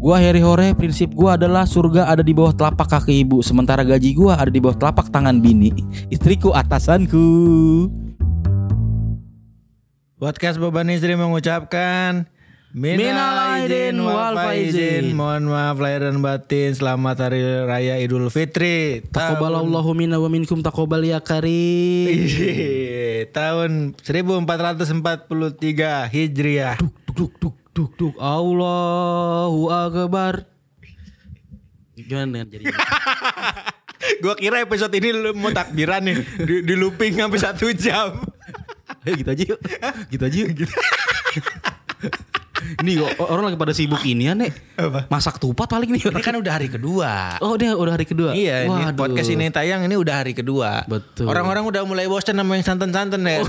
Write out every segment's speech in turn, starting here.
Gua Harry Hore, prinsip gua adalah surga ada di bawah telapak kaki ibu, sementara gaji gua ada di bawah telapak tangan bini. Istriku atasanku. Podcast Beban Istri mengucapkan Minal aidin wal faizin. Mohon maaf lahir dan batin Selamat Hari Raya Idul Fitri Taqabbalallahu minna wa minkum taqabbal ya karim. Tahun 1443 Hijriah Duk duk duk duk duk. Allahu akbar. Gimana jadi? Gue kira episode ini lu mau takbiran nih Di, di looping sampai satu jam Ayo gitu aja yuk. Gitu aja yuk. Ini kok orang lagi pada sibuk ini ya, Nek. Apa? Masak tupat paling nih. Ini kan udah hari kedua Oh, dia udah hari kedua. Iya, ini Waduh. podcast ini tayang ini udah hari kedua. Betul. Orang-orang udah mulai bosan sama yang santen-santen ya.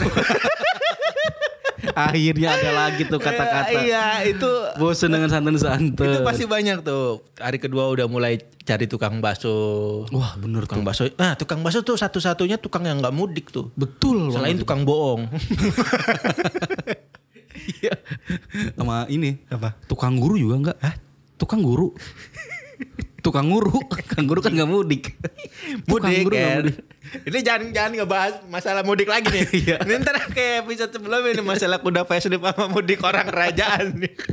Akhirnya ada lagi tuh kata-kata. iya, itu Bosen dengan santan-santan. itu pasti banyak tuh. Hari kedua udah mulai cari tukang bakso. Wah bener Tukang bakso. Nah, tukang bakso tuh satu-satunya tukang yang nggak mudik tuh. Betul Selain banget. tukang bohong. Iya. Sama ini. Apa? Tukang guru juga enggak? Hah? Tukang guru. Tukang guru. Tukang guru kan nggak mudik. Mudik kan. mudik. Ini jangan jangan ngebahas masalah mudik lagi nih. Iya. Ini ntar kayak episode sebelumnya ini masalah kuda facelift sama mudik orang kerajaan nih.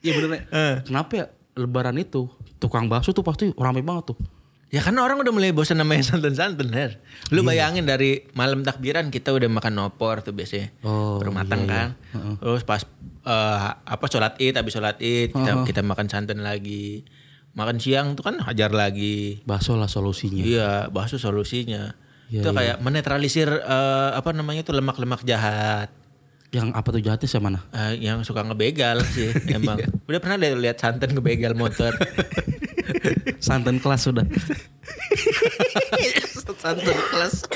Iya bener. Eh. Kenapa ya lebaran itu tukang bakso tuh pasti rame banget tuh. Ya karena orang udah mulai bosan sama yang santan-santan Her. Lu bayangin dari malam takbiran kita udah makan opor tuh biasanya. Oh, Baru matang iya, kan. Terus pas eh, apa sholat id habis sholat id kita, kita makan santan lagi. Makan siang tuh kan hajar lagi. Bakso lah solusinya. Iya, bakso solusinya. Iya, itu kayak menetralisir eh, apa namanya tuh lemak-lemak jahat. Yang apa tuh jahatnya sih mana? Eh, yang suka ngebegal sih emang. Udah pernah deh lihat santan ngebegal motor. Santan kelas sudah. santan kelas.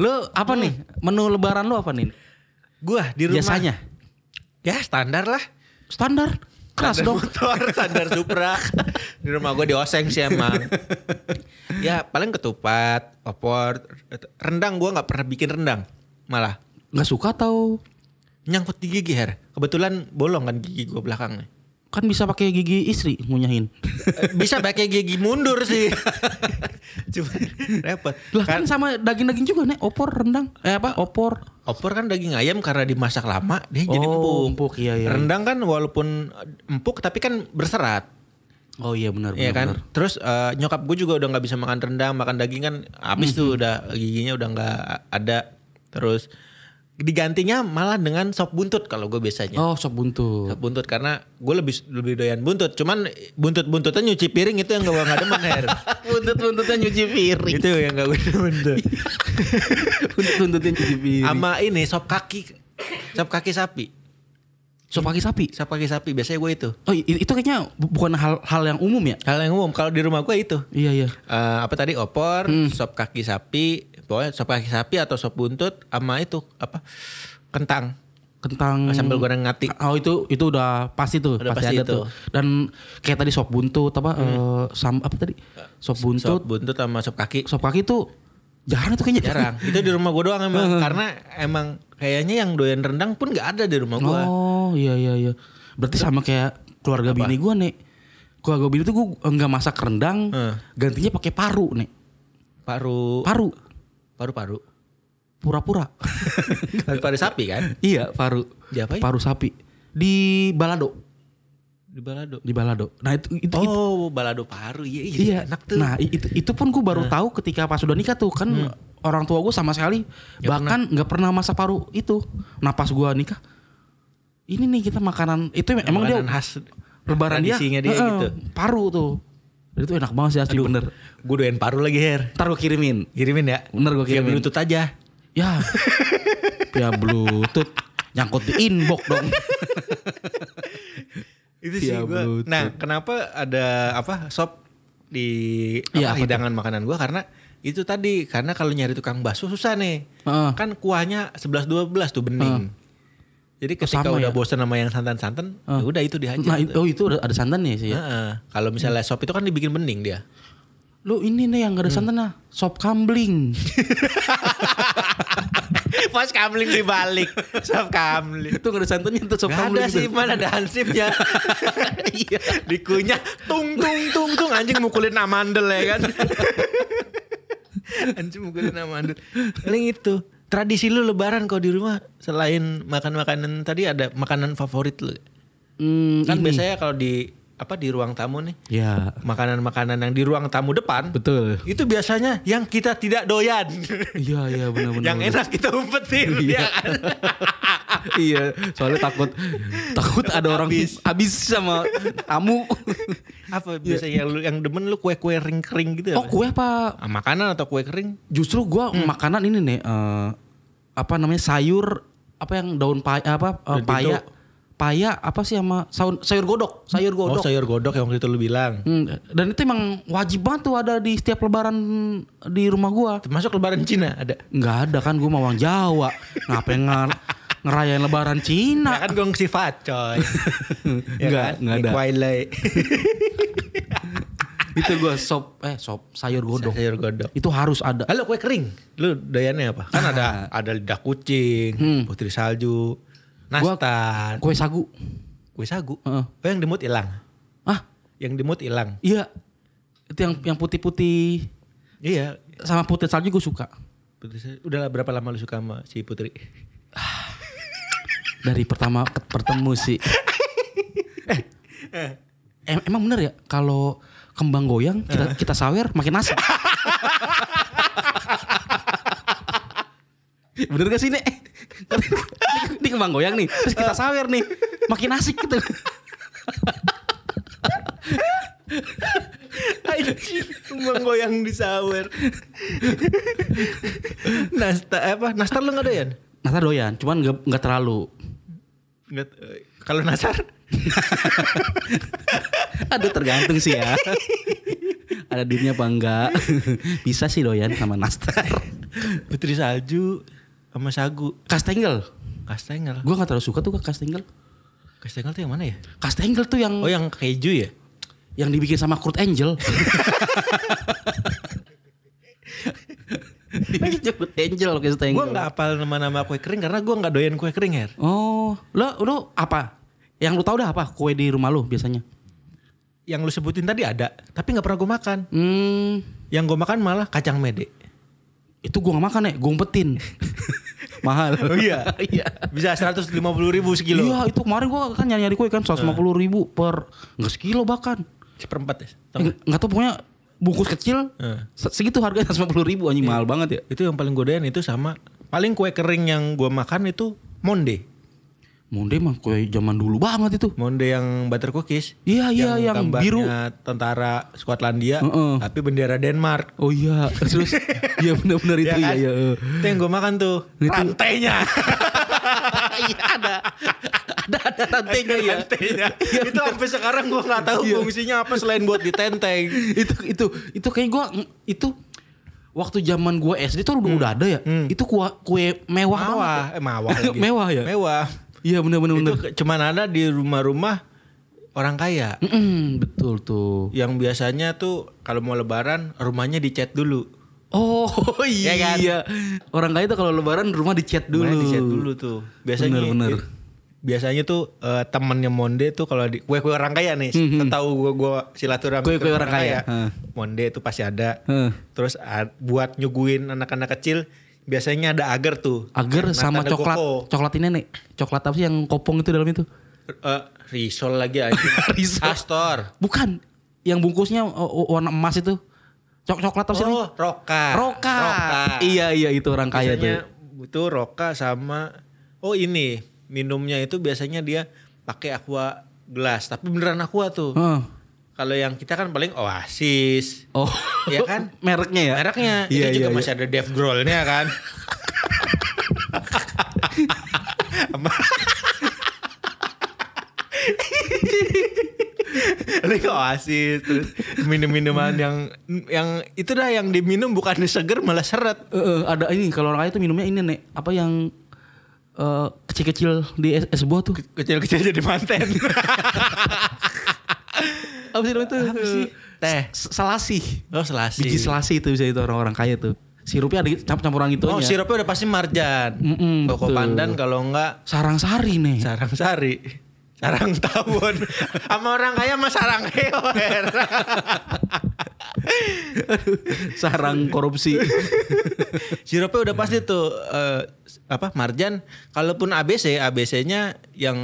Lu apa nih? Menu lebaran lu apa nih? Gua di rumah Biasanya Ya standar lah. standar keras Standar dong. motor, standar Supra. Di rumah gue di Oseng sih emang. ya paling ketupat, opor, rendang gue nggak pernah bikin rendang. Malah Nggak suka atau nyangkut di gigi her. Kebetulan bolong kan gigi gue belakang nih. Kan bisa pakai gigi istri ngunyahin. Bisa pakai gigi mundur sih. Cuma repot. Lah kan sama daging-daging juga nih, opor rendang. Eh apa? Opor. Opor kan daging ayam karena dimasak lama dia jadi Oh, empuk. empuk, iya, iya, Rendang kan walaupun empuk tapi kan berserat. Oh iya benar Iya benar. kan. benar. Terus eh, nyokap gue juga udah nggak bisa makan rendang, makan daging kan habis tuh udah giginya udah nggak ada. Terus digantinya malah dengan sop buntut kalau gue biasanya. Oh, sop buntut. Sop buntut karena gue lebih lebih doyan buntut. Cuman buntut-buntutnya nyuci piring itu yang gue nggak demen Her. Buntut-buntutnya nyuci piring. itu yang gak gue demen tuh. Buntut-buntutnya nyuci piring. Sama ini sop kaki, sop kaki sapi. Sop kaki sapi. Sop kaki sapi biasanya gue itu. Oh, itu kayaknya bu- bukan hal hal yang umum ya? Hal yang umum kalau di rumah gue itu. Iya, iya. Eh, apa tadi opor, sop kaki sapi, pokoknya sop kaki sapi atau sop buntut sama itu apa kentang Kentang sambal goreng ngati. Oh itu itu udah pasti tuh, Udah pasti, pasti ada itu. tuh. Dan kayak tadi sop buntut apa eh, sam apa tadi? Sop buntut, Sop buntut sama sop kaki sop kaki tuh jarang tuh kayaknya. jarang. itu di rumah gue doang emang karena emang kayaknya yang doyan rendang pun nggak ada di rumah gue. Oh iya iya iya. Berarti sama kayak keluarga bini gua nih. Keluarga bini tuh gua nggak masak rendang, Hmm. gantinya pakai paru nih. Paru Paru, paru-paru. pura-pura. paru sapi kan? iya paru. Diapain? Paru sapi di balado, Di balado. di balado. Nah itu itu, itu Oh, balado paru. Iya, iya, Iya, enak tuh. Nah itu itu pun gue baru tahu ketika pas sudah nikah tuh kan orang tua gue sama sekali bahkan nggak pernah masak paru itu. Nah pas gue nikah, ini nih kita makanan itu emang dia Makanan khas lebaran dia, dia gitu. paru tuh. Itu enak banget sih asli bener. Gue doyan paru lagi, Her. Ntar gue kirimin. Kirimin ya. Bener gue Via kirimin. Bluetooth aja. Ya, via bluetooth nyangkut di inbox dong. Itu sih Via. Bluetooth. Nah, kenapa ada apa sop di Iya, apa, apa hidangan makanan gua karena itu tadi karena kalau nyari tukang bakso susah nih. Heeh. Kan kuahnya 11 12 tuh bening. Jadi ketika sama udah ya? bosan sama yang santan-santan, ya udah itu dihajar. Nah, tuh. itu, oh itu ada, ada santannya sih ya. Heeh. Kalau misalnya sop itu kan dibikin bening dia. Lu ini nih yang gak ada santan nah, sop kambling. Pas kamling dibalik, sop kamling. itu gak ada santannya tuh sop Gak kambling. ada sih, itu. mana ada hansipnya. Iya. Dikunyah, tung tung tung tung anjing mukulin amandel ya kan. anjing mukulin amandel. Paling itu. Tradisi lu lebaran kau di rumah selain makan makanan tadi ada makanan favorit lu. Hmm, Kan ini. biasanya kalau di apa di ruang tamu nih Ya, makanan-makanan yang di ruang tamu depan betul. itu biasanya yang kita tidak doyan. Iya, iya benar-benar. yang enak kita umpetin Iya. ya kan. iya, soalnya takut takut ada orang Habis. habis sama tamu. Apa biasanya yang yang demen lu kue-kue kering-kering gitu ya? oh, kue apa? Ah, makanan atau kue kering? Justru gua makanan ini nih eh, apa namanya sayur apa yang daun paya apa Daun paya. Paya apa sih sama sayur, sayur godok sayur Oh godok sayur godok yang waktu itu lu bilang. Hmm, dan itu emang wajib banget tuh ada di setiap lebaran di rumah gua Termasuk lebaran Cina ada. nggak ada kan gua mau orang Jawa ngapain nger ngerayain lebaran Nah, Cina kan gong sifat coy. ya Nggak, kan? nggak ada. Itu gua sop eh sop sayur godok sayur godok. itu harus ada Halo kue kering. Lu doyannya apa? Kan ada ada lidah kucing, Hmm. putri salju, nastar, kue sagu kue sagu. Heeh. Oh yang dimut hilang. ah Yang dimut hilang. iya itu yang yang putih-putih Iya. sama putih salju gue suka Putri salju. Udah berapa lama lu suka sama si Putri? dari pertama ke- bertemu sih. eh, em- emang bener ya kalau kembang goyang kita kita sawer makin asik. bener gak sih nek? Ini kembang goyang nih, terus kita sawer nih, makin asik gitu. Kembang goyang di sawer. Nastar apa? Nastar lu nggak doyan? Nasar doyan, cuman nggak nggak terlalu. Nggak, eh, kalau nasar? Aduh tergantung sih ya. Ada duitnya apa enggak? Bisa sih doyan sama nastar. Putri salju sama sagu. Kastengel. Kastengel. Gue gak terlalu suka tuh kastengel. Kastengel tuh yang mana ya? Kastengel tuh yang Oh yang keju ya? yang dibikin sama Kurt Angel. Dibikin Kurt Angel Kastengel. Gue nggak hafal nama-nama kue kering karena gue nggak doyan kue kering her. Oh, lo lo apa? Yang lu tahu dah apa kue di rumah lu biasanya? Yang lu sebutin tadi ada, tapi nggak pernah gue makan. Hmm, Yang gue makan malah kacang mede. Itu gua gak makan ya, gua umpetin. Mahal. Oh iya? Iya. Bisa 150 ribu sekilo. Iya, itu kemarin gua kan nyari-nyari kue kan 150 ribu per nggak sekilo bahkan. Seperempat ya? Tau Eh, tahu pokoknya bungkus kecil se- segitu harganya 150 ribu anjing mahal banget ya. Itu yang paling gue doyan itu sama. Paling kue kering yang gue makan itu monde. Monde mah kue zaman dulu banget itu. Monde yang butter cookies. Iya, iya, yang gambarnya biru. tentara Skotlandia, Heeh. tapi bendera Denmark. Oh iya, terus iya benar-benar itu Ya ya, kan? ya. eh. Itu yang gue makan tuh. Itu- Rantainya. Iya ada. Ada ada rantainya ya. Rantainya. itu sampai sekarang gue nggak tahu Iya. fungsinya apa selain buat ditenteng. itu itu itu kayak gua itu waktu zaman gua SD tuh udah, udah ada ya. Itu kue kue mewah, Mewah, banget. eh, mewah lagi. Mewah ya? Mewah. Iya benar benar Itu cuman ada di rumah-rumah orang kaya. Mm-mm, betul tuh. Yang biasanya tuh kalau mau lebaran rumahnya dicat dulu. Oh iya. Iya kan? Orang kaya tuh kalau lebaran rumah dicat dulu. Rumahnya dicat dulu tuh. Biasanya Bener, bener. Biasanya tuh eh, temennya Monde tuh kalau di kue-kue orang kaya nih, tahu gua gua silaturahmi Kue-kue ke orang kaya, Hah. Monde itu pasti ada. Heeh. Terus buat nyuguhin anak-anak kecil biasanya ada agar tuh. Agar sama coklat. coco. Coklat ini nih. Coklat apa sih yang kopong itu dalam itu? Eh, risol lagi aja. Risol. Astor. Bukan. Yang bungkusnya oh, warna emas itu. Cok coklat apa sih? Oh, roka. Roka. Roka. Iya iya itu orang kaya biasanya tuh. itu roka sama oh ini minumnya itu biasanya dia pakai aqua gelas tapi beneran aqua tuh. Heeh. Kalau yang kita kan paling Oasis. Oh, Iya kan? Mereknya ya? Mereknya Iya, itu juga iya, masih ada Dave Grohl-nya kan. Ke oasis terus minum-minuman yang yang itu dah yang diminum bukan seger malah seret. Eh, eh, ada ini kalau orang kaya tuh minumnya ini nek apa yang eh, kecil-kecil di es, es buah tuh. Kecil-kecil jadi manten. Apa sih namanya tuh? Apa sih? Teh. S- Selasi. Oh selasi. Biji selasi itu bisa itu orang-orang kaya tuh. Sirupnya ada campur-campuran gitu Oh sirupnya udah pasti marjan. Mm-mm, Koko betul. pandan kalau enggak Sarang-sari nih. sarang sari. Sarang tawon. Sama orang kaya sama sarang hewan. Sarang korupsi. Sirupnya udah pasti tuh eh, apa marjan. Kalaupun ABC, ABC-nya yang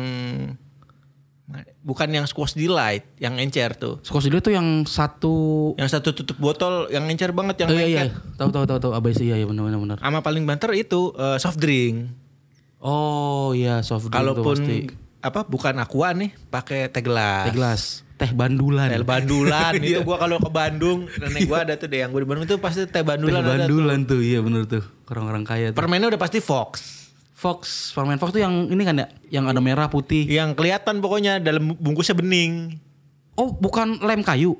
bukan yang squash delight, yang encer tuh. Skos dia tuh yang satu Yang satu tutup botol yang encer banget yang Oh, iya iya. Tahu tahu tahu tahu abis iya iya benar benar benar. Sama paling banter itu eh, soft drink. Oh iya soft drink tuh Kalaupun pasti. apa bukan aqua nih, pakai teh gelas. Teh gelas, teh bandulan. Teh bandulan itu Iya. gua kalau ke Bandung nenek gua ada tuh deh yang gua di Bandung itu pasti teh Teh bandulan tuh. bandulan tuh. iya benar tuh. Orang-orang kaya tuh. Permennya udah pasti Fox. Fox, permen Fox tuh yang ini kan ya, yang ada merah putih. Yang kelihatan pokoknya dalam bungkusnya bening. Oh, bukan lem kayu.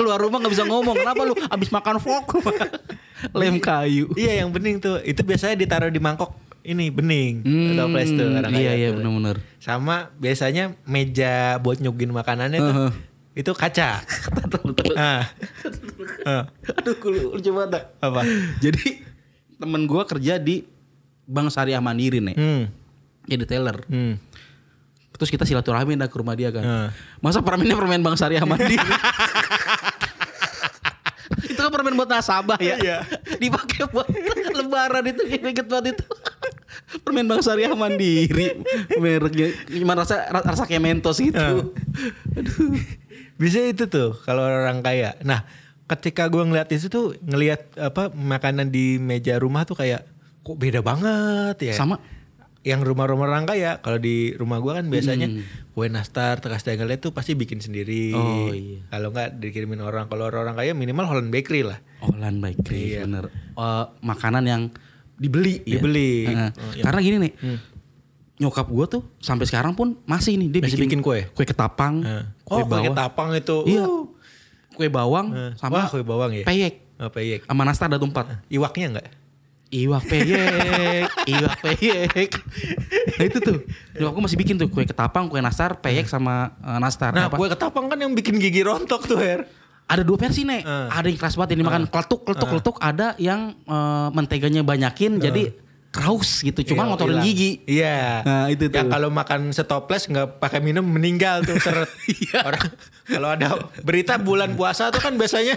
Keluar rumah nggak bisa ngomong. Kenapa lu abis makan Fox? lem kayu. Iya yang bening tuh. Itu biasanya ditaruh di mangkok ini bening. Hmm, Toples tuh orang iya iya tuh. benar-benar. Sama biasanya meja buat nyugin makanannya tuh. Itu kaca. Ah. Ah. Aduh, coba tak. Apa? Jadi temen gua kerja di Bank Syariah Mandiri nih. Hmm. Jadi teller. Hmm. Terus kita silaturahmi dah ke rumah dia kan. Heeh. Masa permennya permen Bank Syariah Mandiri? itu kan permen buat nasabah ya. Iya. Dipakai buat lebaran itu inget banget itu. permen Bank Syariah Mandiri. Mereknya gimana rasa rasa kayak Mentos gitu. Aduh. Bisa itu tuh kalau orang kaya. Nah, ketika gua ngeliat itu tuh ngelihat apa makanan di meja rumah tuh kayak kok beda banget ya. Sama yang rumah-rumah orang kaya kalau di rumah gua kan biasanya kue nastar tekas tegalnya tuh pasti bikin sendiri Oh, iya. kalau nggak dikirimin orang kalau orang kaya minimal Holland Bakery lah Olan Bakery Iya. bener. Eh, makanan yang dibeli ya. Dibeli. Oh, iya. Karena gini nih. Nyokap gue tuh sampai sekarang pun masih nih dia Masih bikin kue? Kue ketapang, oh kue kue bawang. tapang itu Iya. Uh. Kue bawang Nah. sama Wah, kue bawang ya peyek oh, peyek sama nastar ada tempat. iwaknya nggak Iwak peyek, iwak peyek. Nah itu tuh. Nyokap gue masih bikin tuh kue ketapang, kue nastar, peyek sama eh, nastar. nah Apa? kue ketapang kan yang bikin gigi rontok tuh Her Ada dua versi nih. Eh. Ada yang keras banget yang dimakan kletuk, kletuk, kletuk. Ada yang eh, menteganya banyakin jadi kraus gitu. Cuma Iya, ngotorin hilang. gigi. Iya. Nah, itu tuh. Yang kalau makan setoples nggak pakai minum meninggal tuh seret. Iya. Orang kalau ada berita bulan puasa tuh kan biasanya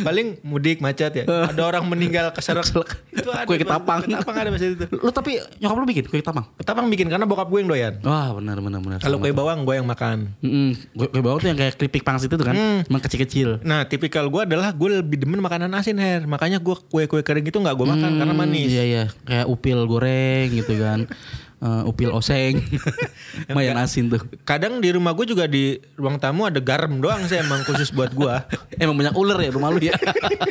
paling mudik macet ya. Ada orang meninggal keseret. itu ada Kue ketapang. Kue ketapang ada masih itu. Lu tapi nyokap lu bikin kue ketapang? Ketapang bikin karena bokap gue yang doyan. Wah benar benar benar. Kalau kue bawang gue yang makan. Mm kue, kue bawang tuh yang kayak keripik pangsit itu kan, Hmm. emang kecil-kecil. Nah, tipikal gue adalah gue lebih demen makanan asin, Her. Makanya gue kue-kue kering itu nggak gue makan karena Hmm, manis. Iya iya, kayak upil goreng gitu kan. Eh, upil oseng. Lumayan asin tuh. Kadang di rumah gue juga di ruang tamu ada garam doang sih emang khusus buat gue. Emang banyak ular ya rumah lu ya.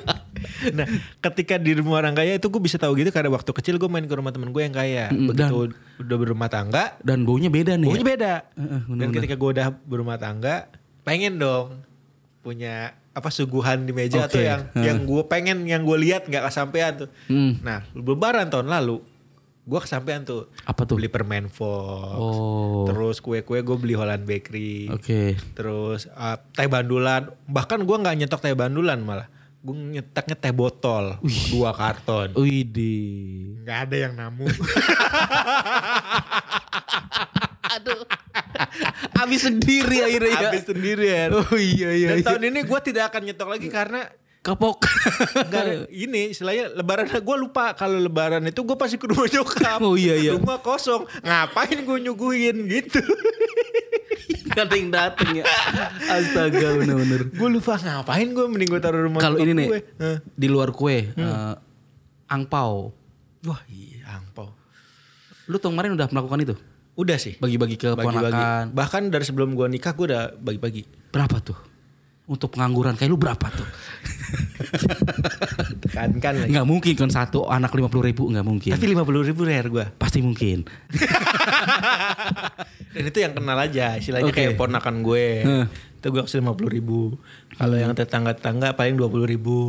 nah, ketika di rumah orang kaya itu gue bisa tahu gitu karena waktu kecil gue main ke rumah temen gue yang kaya. Mm, Begitu udah berumah tangga, Dan baunya beda nih. baunya ya? beda. Heeh, Dan bener-bener. ketika gue udah berumah tangga, pengen dong punya apa suguhan di meja Oke, tuh yang heeh. yang gue pengen yang gue lihat nggak kesampaian tuh. Hmm. Nah, lebaran tahun lalu gue kesampaian tuh. Apa tuh? Beli permen Fox. Oh. Terus kue-kue gue beli Holland Bakery. Oke. Terus uh, teh bandulan, bahkan gua nggak nyetok teh bandulan malah. Gue nyetaknya teh botol, dua karton. Widih. Nggak ada yang namu. Aduh. Habis sendiri akhirnya ya. Habis sendirian. Oh iya iya. Dan iya. tahun ini gue tidak akan nyetok lagi karena kapok. ini istilahnya lebaran gue lupa kalau lebaran itu gue pasti ke rumah nyokap. Oh, iya, iya. Rumah kosong. Ngapain gue nyuguhin gitu. Yang dateng ya. Astaga bener-bener. gue lupa ngapain gue mending gue taruh rumah Kalau ini nih gue. Di luar kue, eh, angpau. Wah iya angpau. Lu tahun kemarin udah melakukan itu? Udah sih. Bagi-bagi ke Bagi-bagi. ponakan. Bahkan dari sebelum gue nikah gue udah bagi-bagi. Berapa tuh? Untuk pengangguran kayak lu berapa tuh? Tekankan lagi. Nggak mungkin kan satu anak lima puluh ribu nggak mungkin. Tapi lima puluh ribu rare gue. Pasti mungkin. Dan itu yang kenal aja. Istilahnya Oke. kayak ponakan gue. Heeh. Itu gue kasih lima puluh ribu. Kalau yang tetangga-tetangga paling dua puluh ribu.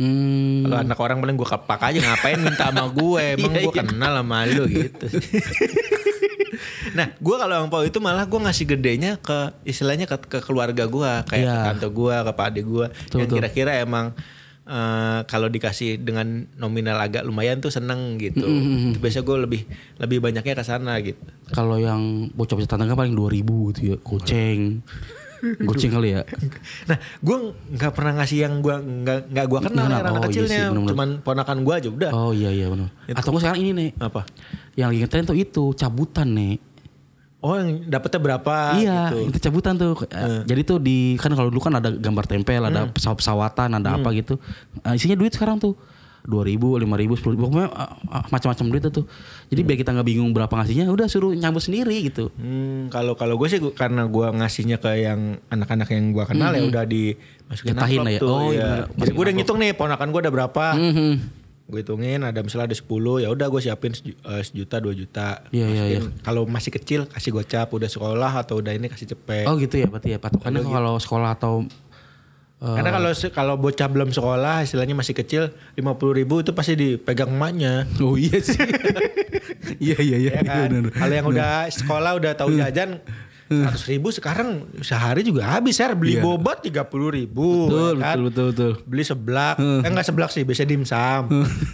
Hmm. Kalau anak orang paling gue kepak aja ngapain minta sama gue. Emang Iya, gue iya. kenal sama lu gitu. nah gue kalau angpau itu malah gue ngasih gedenya ke istilahnya ke, ke keluarga gue. Kayak Iya. ke tante gue, ke pak adik gue. Yang kira-kira emang eh, kalau dikasih dengan nominal agak lumayan tuh seneng gitu. Mm-mm. Itu biasa gue lebih lebih banyaknya ke sana gitu. Kalau yang bocah-bocah tetangga paling 2000 gitu ya. Goceng. Goceng kali ya. Nah, gue nggak pernah ngasih yang gue nggak nggak gue kenal ya, anak Oh, iya kecilnya, sih, bener-bener. cuman ponakan gue aja udah. Oh iya iya benar. Atau nggak sekarang ini nih. Apa? Yang lagi ngetren tuh itu cabutan nih. Oh, yang dapetnya berapa? iya, gitu. itu cabutan tuh. Eh, Jadi tuh di kan kalau dulu kan ada gambar tempel, ada pesawat-pesawatan, ada apa gitu. Eh, isinya duit sekarang tuh. 2000, 5000, 10000 pokoknya eh, eh, macam-macam duit tuh. Jadi biar kita nggak bingung berapa ngasihnya, udah suruh nyambut sendiri gitu. Hmm, kalau kalau gue sih karena gue ngasihnya ke yang anak-anak yang gue kenal ya udah dimasukin Jatahin amplop lah ya. tuh. Oh, iya iya. Jadi Masukin gue udah ngitung nih ponakan gue ada berapa. Mhm. Gue hitungin ada misalnya ada 10 ya udah gue siapin eh, sejuta dua juta. Iya, iya, Masukin. Kalau masih kecil kasih gocap udah sekolah atau udah ini kasih cepet. Oh gitu ya berarti ya patokannya kalau sekolah atau eh, Karena kalau se- kalau bocah belum sekolah istilahnya masih kecil 50 ribu itu pasti dipegang emaknya. Oh iya sih. Iya iya iya. ya kan? benar. Kalau yang udah sekolah udah tahu jajan seratus ribu sekarang sehari juga habis ya beli Iya. bobat tiga puluh ribu Betul, ya kan? betul betul betul. beli seblak eh enggak seblak sih biasa dimsum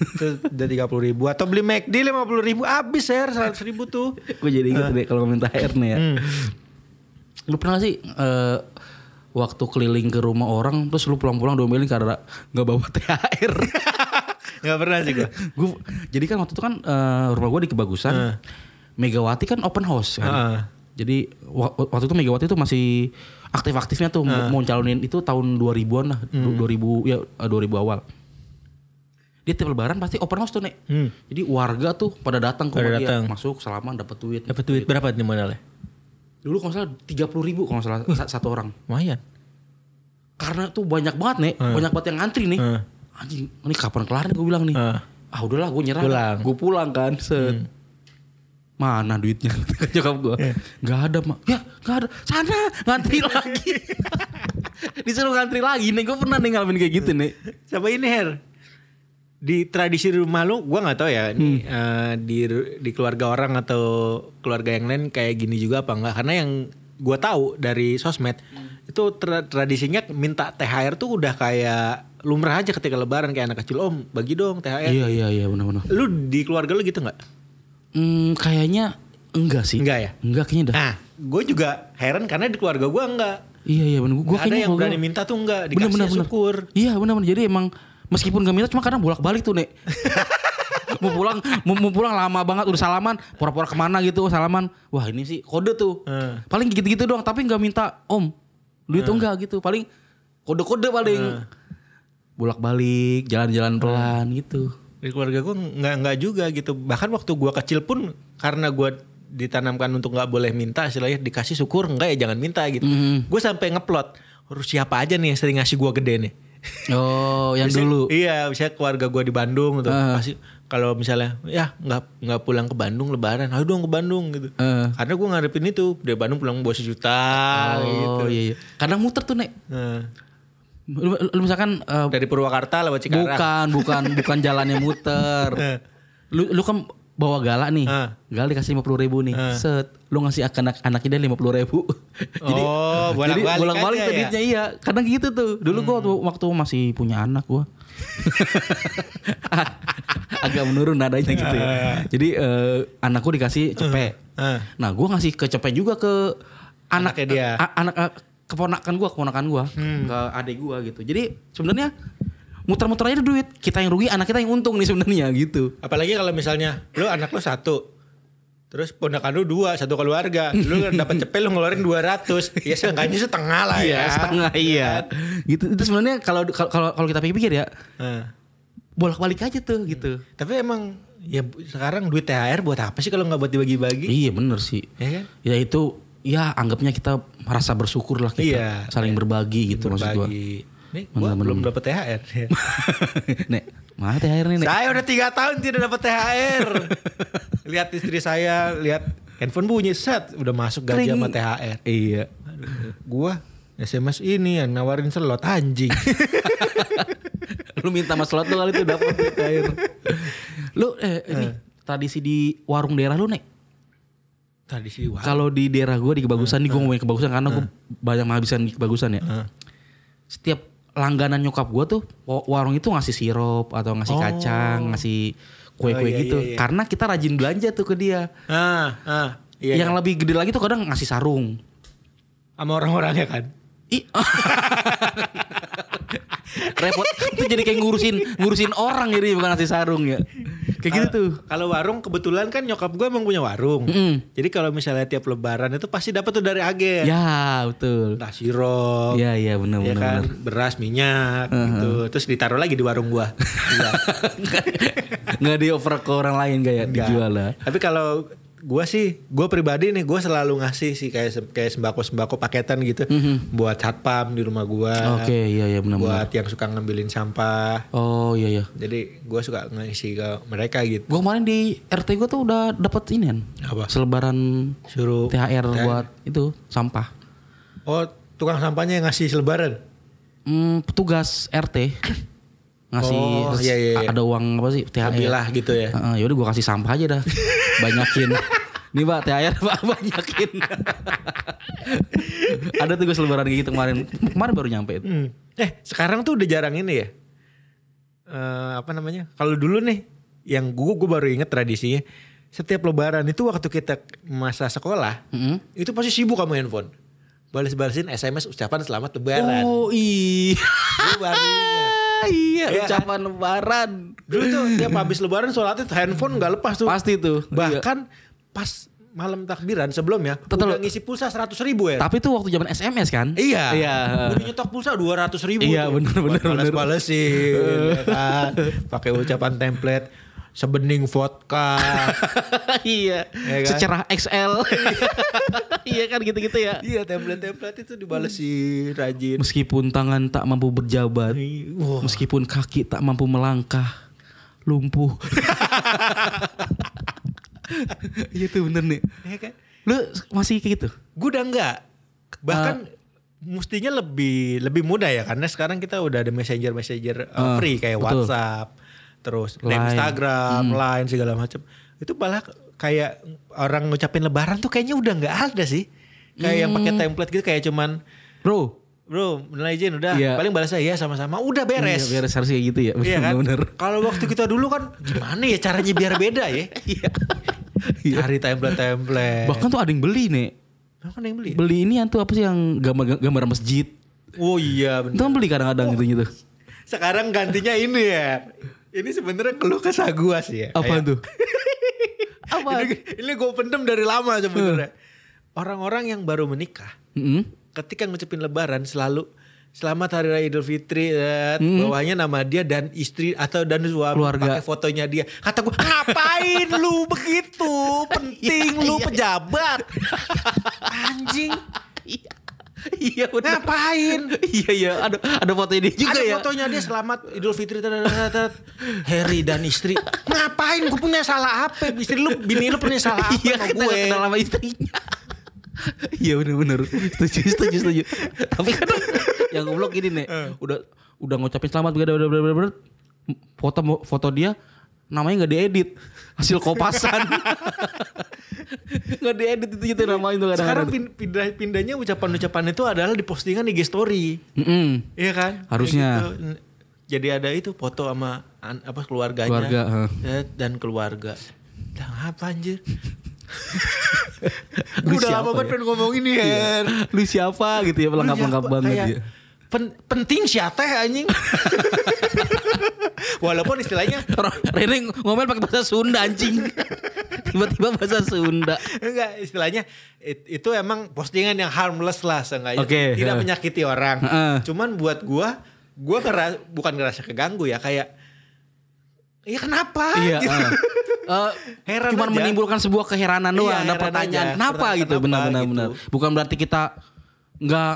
itu udah tiga puluh ribu atau beli McD lima puluh ribu habis ya seratus ribu tuh Gue jadi ingat deh kalau THR nih ya. Hmm. Lu pernah sih eh, waktu keliling ke rumah orang terus lu pulang-pulang domelin karena nggak bawa THR? nggak pernah sih gua gue jadi kan waktu itu kan eh, rumah gue di kebagusan. Megawati kan open house kan. Heeh. Jadi wa- waktu itu Megawati itu masih aktif-aktifnya tuh mau- mau calonin itu tahun 2000-an lah, du- 2000 ya eh, 2000 awal. Dia tiap lebaran pasti open house tuh, Nek. Hmm. Jadi warga tuh pada datang ke Pada dia, datang. masuk salaman dapat duit. dapat duit berapa nih modalnya Dulu kalau nggak salah 30 ribu kalau nggak salah sa- satu orang. lumayan Karena tuh banyak banget nih, banyak banget yang ngantri nih. Hmm. Anjing, ini kapan kelar gue bilang nih. Hmm. Ah udahlah gue nyerah. Pulang. Gue pulang kan. Set. Mana duitnya? Nyokap gue. Gak ada mak. Ya gak ada. Sana ngantri lagi. Disuruh ngantri lagi nih. Gue pernah nih ngalamin kayak gitu nih. sama ini Her di tradisi rumah lu gua nggak tahu ya Hmm. eh, di di keluarga orang atau keluarga yang lain kayak gini juga apa enggak karena yang gua tahu dari sosmed itu tra- tradisinya minta THR tuh udah kayak lumrah aja ketika lebaran kayak anak kecil om bagi dong THR Iya iya iya benar-benar. lu di keluarga lu gitu nggak Hmm, kayaknya enggak sih. Enggak ya? Enggak kayaknya dah. nah gue juga heran karena di keluarga gua enggak Iya iya benar. Gue Nggak ada kayaknya yang berani gua- minta tuh enggak dikasih bener, bener. syukur Iya benar-benar. Jadi emang meskipun gak minta cuma kadang bolak-balik tuh nek. mau pulang mau, mau pulang lama banget udah salaman pura-pura ke mana gitu salaman. Wah ini sih kode tuh. Hmm. paling gitu-gitu doang tapi nggak minta om duit tuh enggak gitu. Paling kode-kode paling. Bolak-balik jalan-jalan pelan gitu. Di keluarga gue nggak nggak juga gitu. Bahkan waktu gue kecil pun karena gue ditanamkan untuk nggak boleh minta istilahnya dikasih syukur enggak ya jangan minta gitu. Mhm. gue sampai ngeplot harus siapa aja nih yang sering ngasih gue gede nih oh yang Biasanya- dulu. Iya misalnya keluarga gue di Bandung gitu. Ah. pasti kalau misalnya ya nggak nggak pulang ke Bandung lebaran. Ayo dong ke Bandung gitu. Eh. karena gue ngarepin itu dari Bandung pulang bawa sejuta gitu. oh iya, iya. Kadang muter tuh nek. Nah, lu, lu misalkan eh, dari Purwakarta lewat Cikarang. Bukan, bukan, bukan jalannya muter. Lu, lu kan bawa galak nih, Ah. galak dikasih lima puluh ribu nih, set, lu ngasih anak anaknya lima puluh ribu. jadi, Oh, jadi bolak-balik bolak-balik aja tuh ya? duitnya iya. Kadang gitu tuh. Dulu gua waktu, waktu masih punya anak gua. Agak menurun nadanya gitu ya. Jadi eh, anakku dikasih cepet. Ah. Nah, gua ngasih ke cepet juga ke anak Anaknya dia. a- anak eh, keponakan gua, keponakan gua, ke adik gua gitu. Jadi sebenarnya muter-muter aja duit. Kita yang rugi, anak kita yang untung nih sebenarnya gitu. Apalagi kalau misalnya lu anak lu satu, terus ponakan lu dua, satu keluarga, lu dapat cepet lu ngeluarin 200, ya seenggaknya setengah lah ya. Iya, setengah iya. Gitu. Itu sebenarnya kalau kalau kalau kita pikir-pikir ya, Nah, bolak-balik aja tuh gitu. tapi emang ya sekarang duit THR buat apa sih kalau nggak buat dibagi-bagi? Iya bener sih. Ya kan? Ya itu ya anggapnya kita merasa bersyukur lah kita Iya. saling berbagi gitu maksud gua. Nih, gua belum dapat THR. nek, mana THR nih, Nek? saya udah tiga tahun tidak dapat THR. lihat istri saya, lihat handphone bunyi set, udah masuk gaji Kering. sama THR. Iya. Gua SMS ini yang nawarin slot anjing. Lu minta mas slot lu kali itu dapat THR. Lu eh, ini tradisi di warung daerah lu, Nek. Tadi sih wah. Kalau di daerah gue di kebagusan nih gue ngomongin kebagusan karena gue banyak menghabiskan di kebagusan ya. Setiap langganan nyokap gue tuh wa- warung itu ngasih sirup atau ngasih kacang, ngasih kue-kue Oh, iya, gitu. iya, iya. Karena kita rajin belanja tuh ke dia. Ah, ah, iya. Yang lebih gede lagi tuh kadang ngasih sarung. sama orang-orangnya kan. Ih. Repot itu jadi kayak ngurusin ngurusin orang jadi bukan ngasih sarung ya. Kayak gitu tuh. Kalau warung kebetulan kan nyokap gue emang punya warung. Mm. Jadi kalau misalnya tiap lebaran itu pasti dapat tuh dari agen. Ya, betul. Entah sirup, Iya, iya benar ya benar. kan, beras, minyak gitu. Terus ditaruh lagi di warung gua. Iya. Nggak dioper ke orang lain kayak Enggak. dijual lah. Tapi kalau gua sih, gua pribadi nih gua selalu ngasih sih kayak kayak sembako-sembako paketan gitu buat satpam di rumah gua. Mhm. Oke, iya iya benar-benar. Buat yang suka ngambilin sampah. Oh iya iya. Jadi gua suka ngasih ke mereka gitu. Gue kemarin di RT gue tuh udah dapat ini kan. Apa? Selebaran Suruh THR buat itu sampah. Oh, tukang sampahnya yang ngasih selebaran. Hmm, petugas RT ngasih Oh, terus iya, iya, iya. ada uang apa sih THR. Lebih lah gitu ya. Heeh, yaudah gue kasih sampah aja dah. Banyakin. Nih pak THR pak banyakin. ada tuh gue selebaran kayak gitu kemarin. Kemarin baru nyampe itu. Hmm. Eh, sekarang tuh udah jarang ini ya. Eh, apa namanya? Kalau dulu nih, yang gue gue baru inget tradisinya. Setiap lebaran itu waktu kita masa sekolah, Mm-mm. itu pasti sibuk sama handphone. Balas-balasin SMS ucapan selamat lebaran. Oh iya. Gue baru inget. Iya, Iya kan? ucapan lebaran. Dulu tuh tiap habis lebaran sholat itu handphone nggak lepas tuh. Pasti tuh. Iya. Bahkan pas malam takbiran sebelumnya Tetep udah lo- ngisi pulsa 100 ribu ya. Tapi tuh waktu zaman SMS kan? Iya. Iya. Udah nyetok pulsa 200 ribu. Iya, bener, bener, bener. balesin ya kan. Pakai ucapan template. Sebening vodka. iya. Iya kan? Secerah XL. iya kan gitu-gitu ya. iya template-template itu dibalesin rajin. Meskipun tangan tak mampu berjabat, Wah. meskipun kaki tak mampu melangkah, lumpuh. Iya tuh bener nih. Iya kan? Lu masih kayak gitu? Gue udah enggak. Bahkan mestinya lebih lebih mudah ya karena sekarang kita udah ada messenger messenger uh, Ah, free kayak betul. WhatsApp, terus Line. Hmm. Instagram, Line segala macam. Itu malah kayak orang ngucapin Lebaran tuh kayaknya udah nggak ada sih. Kayak yang Hmm. pakai template gitu kayak cuman Bro, Bro, menilai izin udah. Iya. Paling balas saya sama-sama. Udah beres. Iya, beres harus kayak gitu ya. Iya kan? Bener. Kalau waktu kita dulu kan gimana ya caranya biar beda ya? Iya. Iya. Cari template-template. Bahkan tuh ada yang beli nih. Bahkan ada yang beli. ya? Beli ini yang tuh apa sih yang gambar gambar masjid. Oh iya Itu bener. kan beli kadang-kadang gitu gitu. Sekarang gantinya ini ya. Ini sebenarnya keluh kesah gua sih ya. Apa tuh? Apa? Ini, ini gue pendem dari lama sebenarnya. Orang-orang yang baru menikah, Mm-mm. ketika ngucapin Lebaran selalu Selamat Hari Raya Idul Fitri, eh, bawahnya nama dia dan istri atau dan suami Keluarga. pakai fotonya dia. Kata gue ngapain lu begitu? Penting lu pejabat. Anjing. Iya benar. Ngapain? Iya iya ada ada fotonya dia juga Ada ya. fotonya dia selamat Idul Fitri. Harry dan istri. Ngapain? Gue punya salah apa? Istri lu, bini lu punya salah apa Iya kita gue? kenal sama istrinya. Iya bener-bener setuju setuju setuju. Tapi kan yang goblok gini nih, udah udah ngucapin selamat udah udah udah udah, udah, foto foto dia namanya nggak diedit hasil kopasan nggak diedit itu gitu namanya tuh Sekarang pindah pindahnya ucapan-ucapan itu adalah di postingan IG story. Mm-mm. Iya kan? Harusnya. Gitu. Jadi ada itu foto sama apa keluarganya Keluarga, heeh. ya, dan keluarga. Dah apa anjir? Lu Gue udah lama banget ya? pengen ngomong ini ya. lu siapa gitu ya pelengkap pelengkap Lu banget ya pen- penting siapa anjing? Walaupun istilahnya Rene ngomel pakai bahasa Sunda anjing tiba-tiba bahasa Sunda enggak istilahnya it- itu emang postingan yang harmless lah seenggaknya Oke, tidak heeh. menyakiti orang. Heeh. Cuman buat gua gua ngera- bukan ngerasa keganggu ya kayak Iya kenapa? Iya. Gitu. ah. Eh, Heran cuman aja. menimbulkan sebuah keheranan Iya, doang, ada heran pertanyaan aja. kenapa Pertanyaan gitu, benar-benar gitu. benar. Bukan berarti kita nggak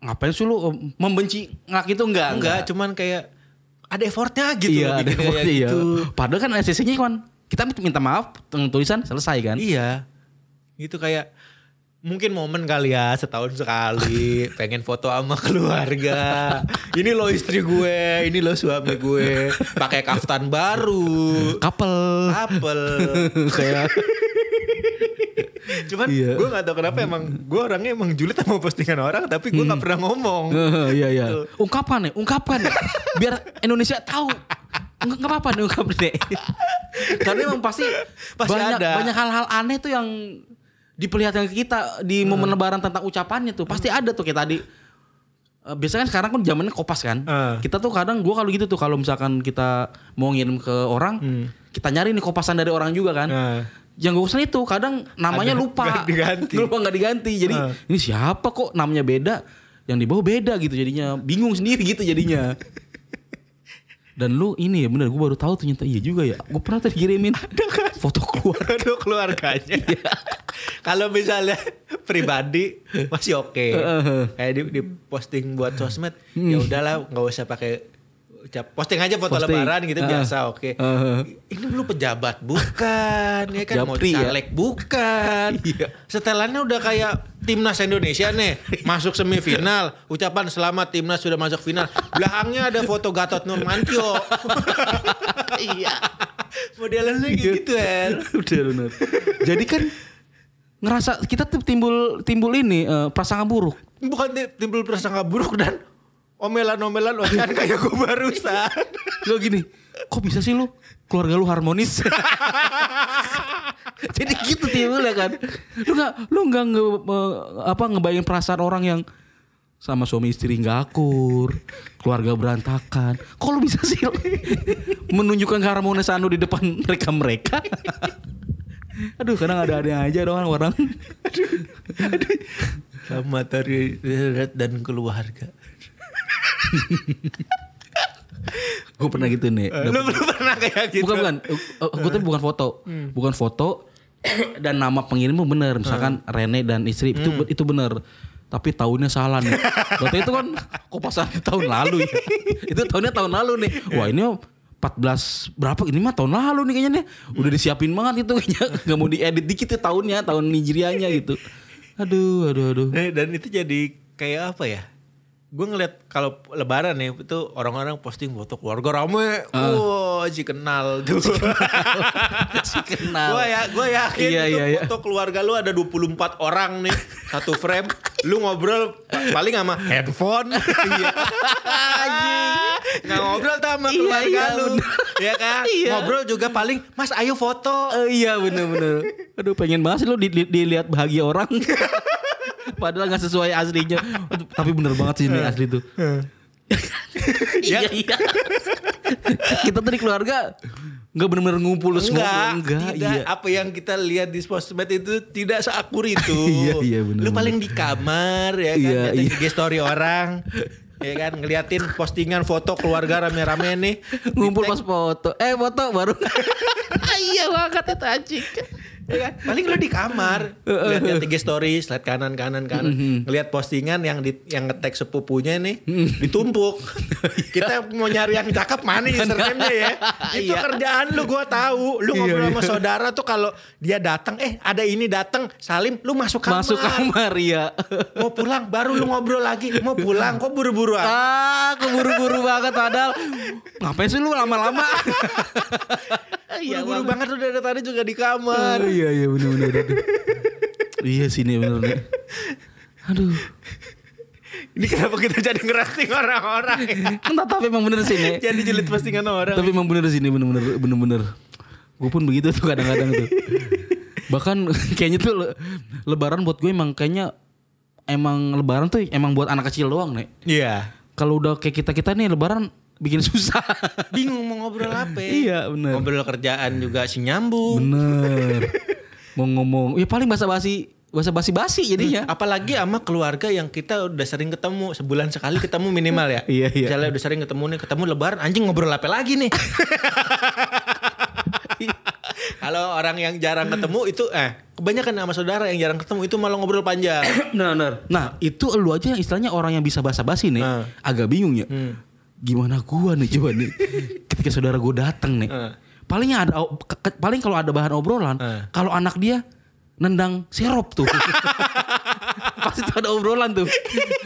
ngapain sih lu eh, membenci ngak itu enggak Enggak, cuman kayak ada effortnya gitu iya ada kayak iya. gitu. padahal kan SCC-nya kan kita minta maaf tulisan selesai kan Iya. Itu kayak mungkin momen kali ya setahun sekali pengen foto sama keluarga. Ini lo istri gue, ini lo suami gue, pakai kaftan baru, couple apel. kayak Cuman Iya. gue gak tau kenapa emang gue orangnya emang julid sama postingan orang tapi gue gak pernah ngomong. Eh, iya iya Tuh. ungkapan nih ungkapkan biar Indonesia tahu nggak nggak apa-apa nih ungkap deh karena emang pasti, Pasti banyak ada. banyak hal-hal aneh tuh yang diperlihatkan ke kita di momen lebaran tentang ucapannya tuh pasti ada tuh kayak tadi Eh, biasanya kan sekarang kan zamannya kopas kan Eh. kita tuh kadang gua kalau gitu tuh kalau misalkan kita mau ngirim ke orang kita nyari nih kopasan dari orang juga kan Nah. Yang gue pesan itu kadang namanya Ada, lupa. nggak diganti. lupa nggak diganti. Jadi Ah. ini siapa kok namanya beda? Yang di bawah beda gitu jadinya. Bingung sendiri gitu jadinya. Dan lu ini ya bener gue baru tahu ternyata iya juga ya. Gue pernah terkirimin foto keluar Aduh keluarganya. Kalau misalnya pribadi masih oke. Kayak di, di posting buat sosmed ya udahlah nggak usah pakai posting aja foto Posting. lebaran gitu Ah. biasa oke. Ah. Ini lu pejabat bukan ya kan mau ya. caleg bukan. Iya. Setelannya udah kayak timnas Indonesia nih masuk semifinal ucapan selamat timnas sudah masuk final belakangnya ada foto Gatot Nurmantio iya modelannya kayak gitu kan udah bener jadi kan ngerasa kita timbul timbul ini eh, prasangka buruk bukan ti- timbul prasangka buruk dan omelan-omelan ocehan kayak gue barusan. Lo gini, kok bisa sih lu keluarga lu harmonis? Jadi gitu timbul ya kan. Lu nggak lu nggak nge, apa ngebayangin perasaan orang yang sama suami istri nggak akur, keluarga berantakan. Kok lu bisa sih menunjukkan keharmonisan lu di depan mereka mereka? Aduh, kadang ada ada aja dong orang. Sama dari dan keluarga. Gue pernah gitu nih. Lu belum pernah kayak gitu? Bukan bukan, gue tuh bukan foto, bukan foto dan nama pengirimmu bener, misalkan Rene dan istri itu itu bener. Tapi tahunnya salah nih. Berarti itu kan kopasan tahun lalu ya. itu tahunnya tahun lalu nih. Wah ini 14 berapa ini mah tahun lalu nih kayaknya nih. Udah disiapin banget itu kayaknya. Gak mau diedit dikit ya tahunnya, tahun Nigerianya gitu. Aduh, aduh, aduh. Eh, Dan itu jadi kayak apa ya? Gue ngeliat kalau lebaran ya itu orang-orang posting foto keluarga rame. Wah, si kenal tuh. Si kenal. Gue ya, gue yakin Iya, itu iya, iya. foto keluarga lu ada 24 orang nih. Satu frame. Lu ngobrol paling sama handphone. Iya. Nggak ngobrol sama Iya, keluarga iya, lu. bener. Ya kan? Iya. Ngobrol juga paling, mas ayo foto. Eh, iya bener-bener. Aduh pengen banget sih lo di, di- dilihat bahagia orang. Padahal nggak sesuai aslinya. Tapi bener banget sih ini asli tuh. iya iya. kita tadi keluarga nggak bener-bener ngumpul semua. Enggak, enggak. tidak. Iya. Apa yang kita lihat di sosmed itu tidak seakur itu. Iya, iya, benar, Lu paling di kamar ya kan, Iya, iya. IG story orang. ya kan, ngeliatin postingan foto keluarga rame-rame nih. Ngumpul pas foto. Eh foto baru. iya banget itu anjing. Ya kan? Paling lu di kamar, lihat IG story, slide kanan kanan kanan, Mm-hmm. ngeliat postingan yang di yang ngetek sepupunya nih Mm-hmm. ditumpuk. Kita mau nyari yang cakep mana username-nya ya. Itu Iya. kerjaan lu gua tahu. Lu Iya, ngobrol iya. sama saudara tuh kalau dia datang, eh ada ini datang, Salim, lu masuk kamar. Masuk kamar ya. Mau pulang baru lu ngobrol lagi. Mau pulang kok buru-buru ah. ah, keburu-buru banget padahal. Ngapain sih lu lama-lama? Iya Buru-buru banget lu dari tadi juga di kamar. iya iya bener-bener. aduh. iya sih nih bener nih. Aduh. Ini kenapa kita jadi ngerasting orang-orang ya? Entah tapi emang bener sih nih. Jadi julid postingan orang. Tapi emang bener sih ini bener-bener bener-bener. Gue pun begitu tuh kadang-kadang tuh. Bahkan kayaknya tuh le- lebaran buat gue emang kayaknya emang lebaran tuh emang buat anak kecil doang nih. Iya. Kalau udah kayak kita-kita nih lebaran bikin susah. Bingung mau ngobrol apa. Iya, bener. Ngobrol kerjaan juga si nyambung. bener. Mau ngomong, ya paling basa-basi basa basi-basi jadinya. Apalagi sama keluarga yang kita udah sering ketemu sebulan sekali ketemu minimal ya. Iya, iya. Misalnya udah sering ketemu nih, ketemu lebaran anjing ngobrol apa lagi nih? Kalau orang yang jarang ketemu itu eh kebanyakan sama saudara yang jarang ketemu itu malah ngobrol panjang. Nah, nah, nah itu lu aja yang istilahnya orang yang bisa basa-basi nih, Hmm. agak bingung ya. Gimana gua nih coba nih, ketika saudara gua datang nih, Hmm. palingnya ada, ke- ke- paling kalau ada bahan obrolan, Hmm. kalau anak dia nendang sirup tuh, pasti tuh ada obrolan tuh.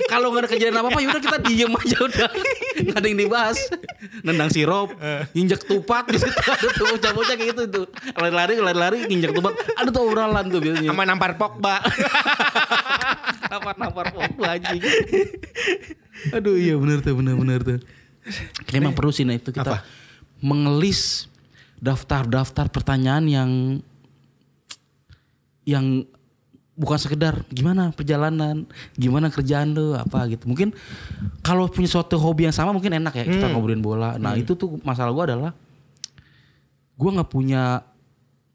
kalau nggak ada kejadian apa apa, yaudah kita diem aja udah, nggak ada yang dibahas. Nendang sirup, injek tupat di situ ada tuh bocah-bocah kayak gitu tuh, lari-lari, lari-lari, injek tupat, ada tuh obrolan tuh biasanya. Sama nampar Pogba. Nampar-nampar Pogba anjing. Aduh iya benar tuh benar-benar tuh. Kayak emang perlu sih nah itu kita Apa? mengelis daftar-daftar pertanyaan yang yang bukan sekedar gimana perjalanan, gimana kerjaan lu apa gitu. Mungkin kalau punya suatu hobi yang sama mungkin enak ya kita ngobrolin bola. Nah, itu tuh masalah gua adalah gua nggak punya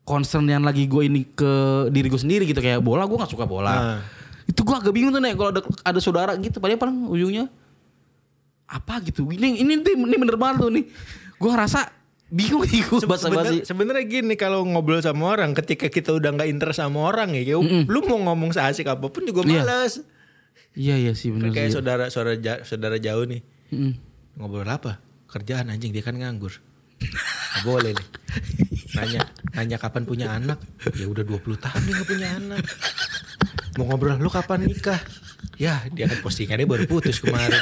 concern yang lagi gue ini ke diri gue sendiri gitu kayak bola gue nggak suka bola Nah. itu gue agak bingung tuh nih kalau ada ada saudara gitu padahal paling ujungnya apa gitu ini ini ini bener banget tuh nih gue ngerasa bingung nih gue bahasa Sebener- basi Sebenarnya gini kalau ngobrol sama orang ketika kita udah nggak interest sama orang ya, kayak lu mau ngomong seasik apa pun juga Iya. males. iya iya sih bener Kayak saudara saudara ja- saudara jauh nih. Mm. Ngobrol apa? Kerjaan anjing dia kan nganggur. Nggak boleh nih. Nanya, nanya kapan punya anak? Ya udah 20 tahun dia nggak punya anak. Mau ngobrol lu kapan nikah? Ya dia kan postingannya baru putus kemarin.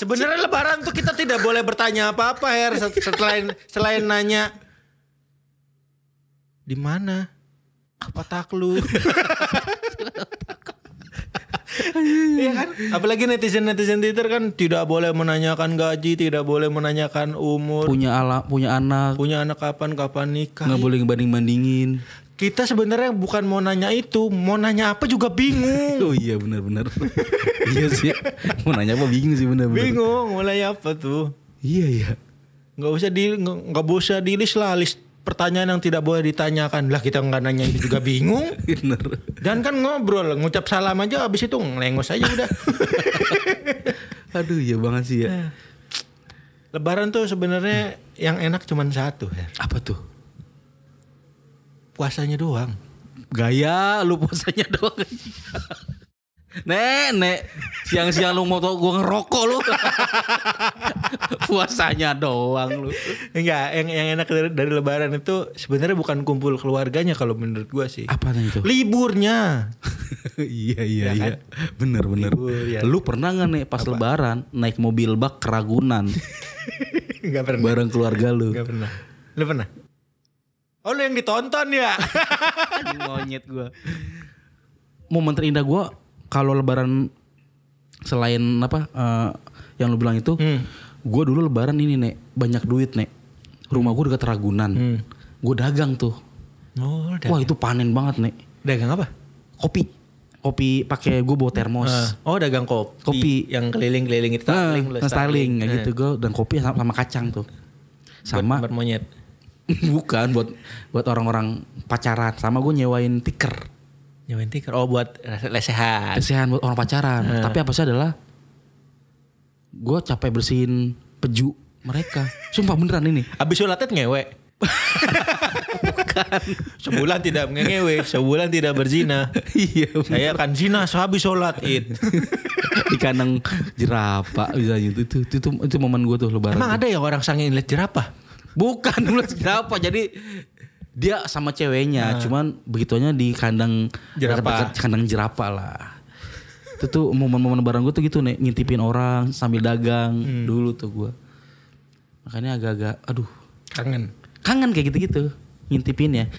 Sebenarnya lebaran tuh kita tidak boleh bertanya apa-apa Her selain selain nanya di mana otak lu. Iya kan? Apalagi netizen-netizen Twitter kan tidak boleh menanyakan gaji, tidak boleh menanyakan umur, punya ala punya anak punya anak kapan, kapan nikah. nggak boleh ngebanding bandingin Kita sebenarnya bukan mau nanya itu, mau nanya apa juga bingung. oh iya benar benar iya sih mau nanya apa bingung sih benar benar bingung mulai apa tuh. iya iya Nggak usah di nggak nggak usah di list lah list pertanyaan yang tidak boleh ditanyakan. Lah kita nggak nanya itu juga bingung. bener Dan kan ngobrol, ngucap salam aja habis itu ngelengos aja udah. aduh iya banget sih ya Lebaran tuh sebenarnya yang enak cuman satu, Her. apa tuh Puasanya doang. Gaya lu puasanya doang Nek, nek Siang-siang lu mau tau gue ngerokok lu Puasanya doang lu Enggak, yang yang enak dari, dari lebaran itu sebenarnya bukan kumpul keluarganya kalau menurut gua sih. Apa itu? Liburnya. iya iya Ya kan? iya Bener bener Libur, ya. Lu pernah gak nih pas lebaran Naik mobil bak keragunan Enggak pernah. Bareng keluarga lu Enggak pernah. Lu pernah? Oh, lu yang ditonton ya? Monyet gue Momen terindah gue Kalau lebaran Selain apa eh, Yang lu bilang itu Hmm. Gue dulu lebaran ini nek Banyak duit nek Rumah gue dekat Ragunan Hmm. Gue dagang tuh Oh. Wah itu panen banget nek Dagang apa? Kopi Kopi pakai gue bawa termos Ah, oh, dagang kopi. Kopi. yang keliling-keliling itu Nah, styling, styling, kayak Eh, gitu gue dan kopi sama, sama kacang tuh sama buat monyet. Bukan buat buat orang-orang pacaran sama gue nyewain tiker Nyewain tiker. Oh, buat lesehan. kesehan buat orang pacaran Eh. tapi apa sih adalah gue capek bersihin peju mereka sumpah beneran ini Habis sholatnya ngewe. Sebulan tidak ngewe, sebulan tidak berzina. iya Saya akan zina sehabis sholat id. di kandang jerapah bisa gitu itu itu itu, itu momen gue tuh lebaran Emang tuh. ada ya orang sangin lihat jerapah? Bukan dulu jerapah jadi dia sama ceweknya cuman begitunya di kandang Jerapah. dekat-dekat kandang jerapah lah. Itu tuh momen-momen lebaran gue tuh gitu nih ngintipin orang sambil dagang dulu tuh gue makanya agak-agak aduh. Kangen. kangen kayak gitu-gitu ngintipin ya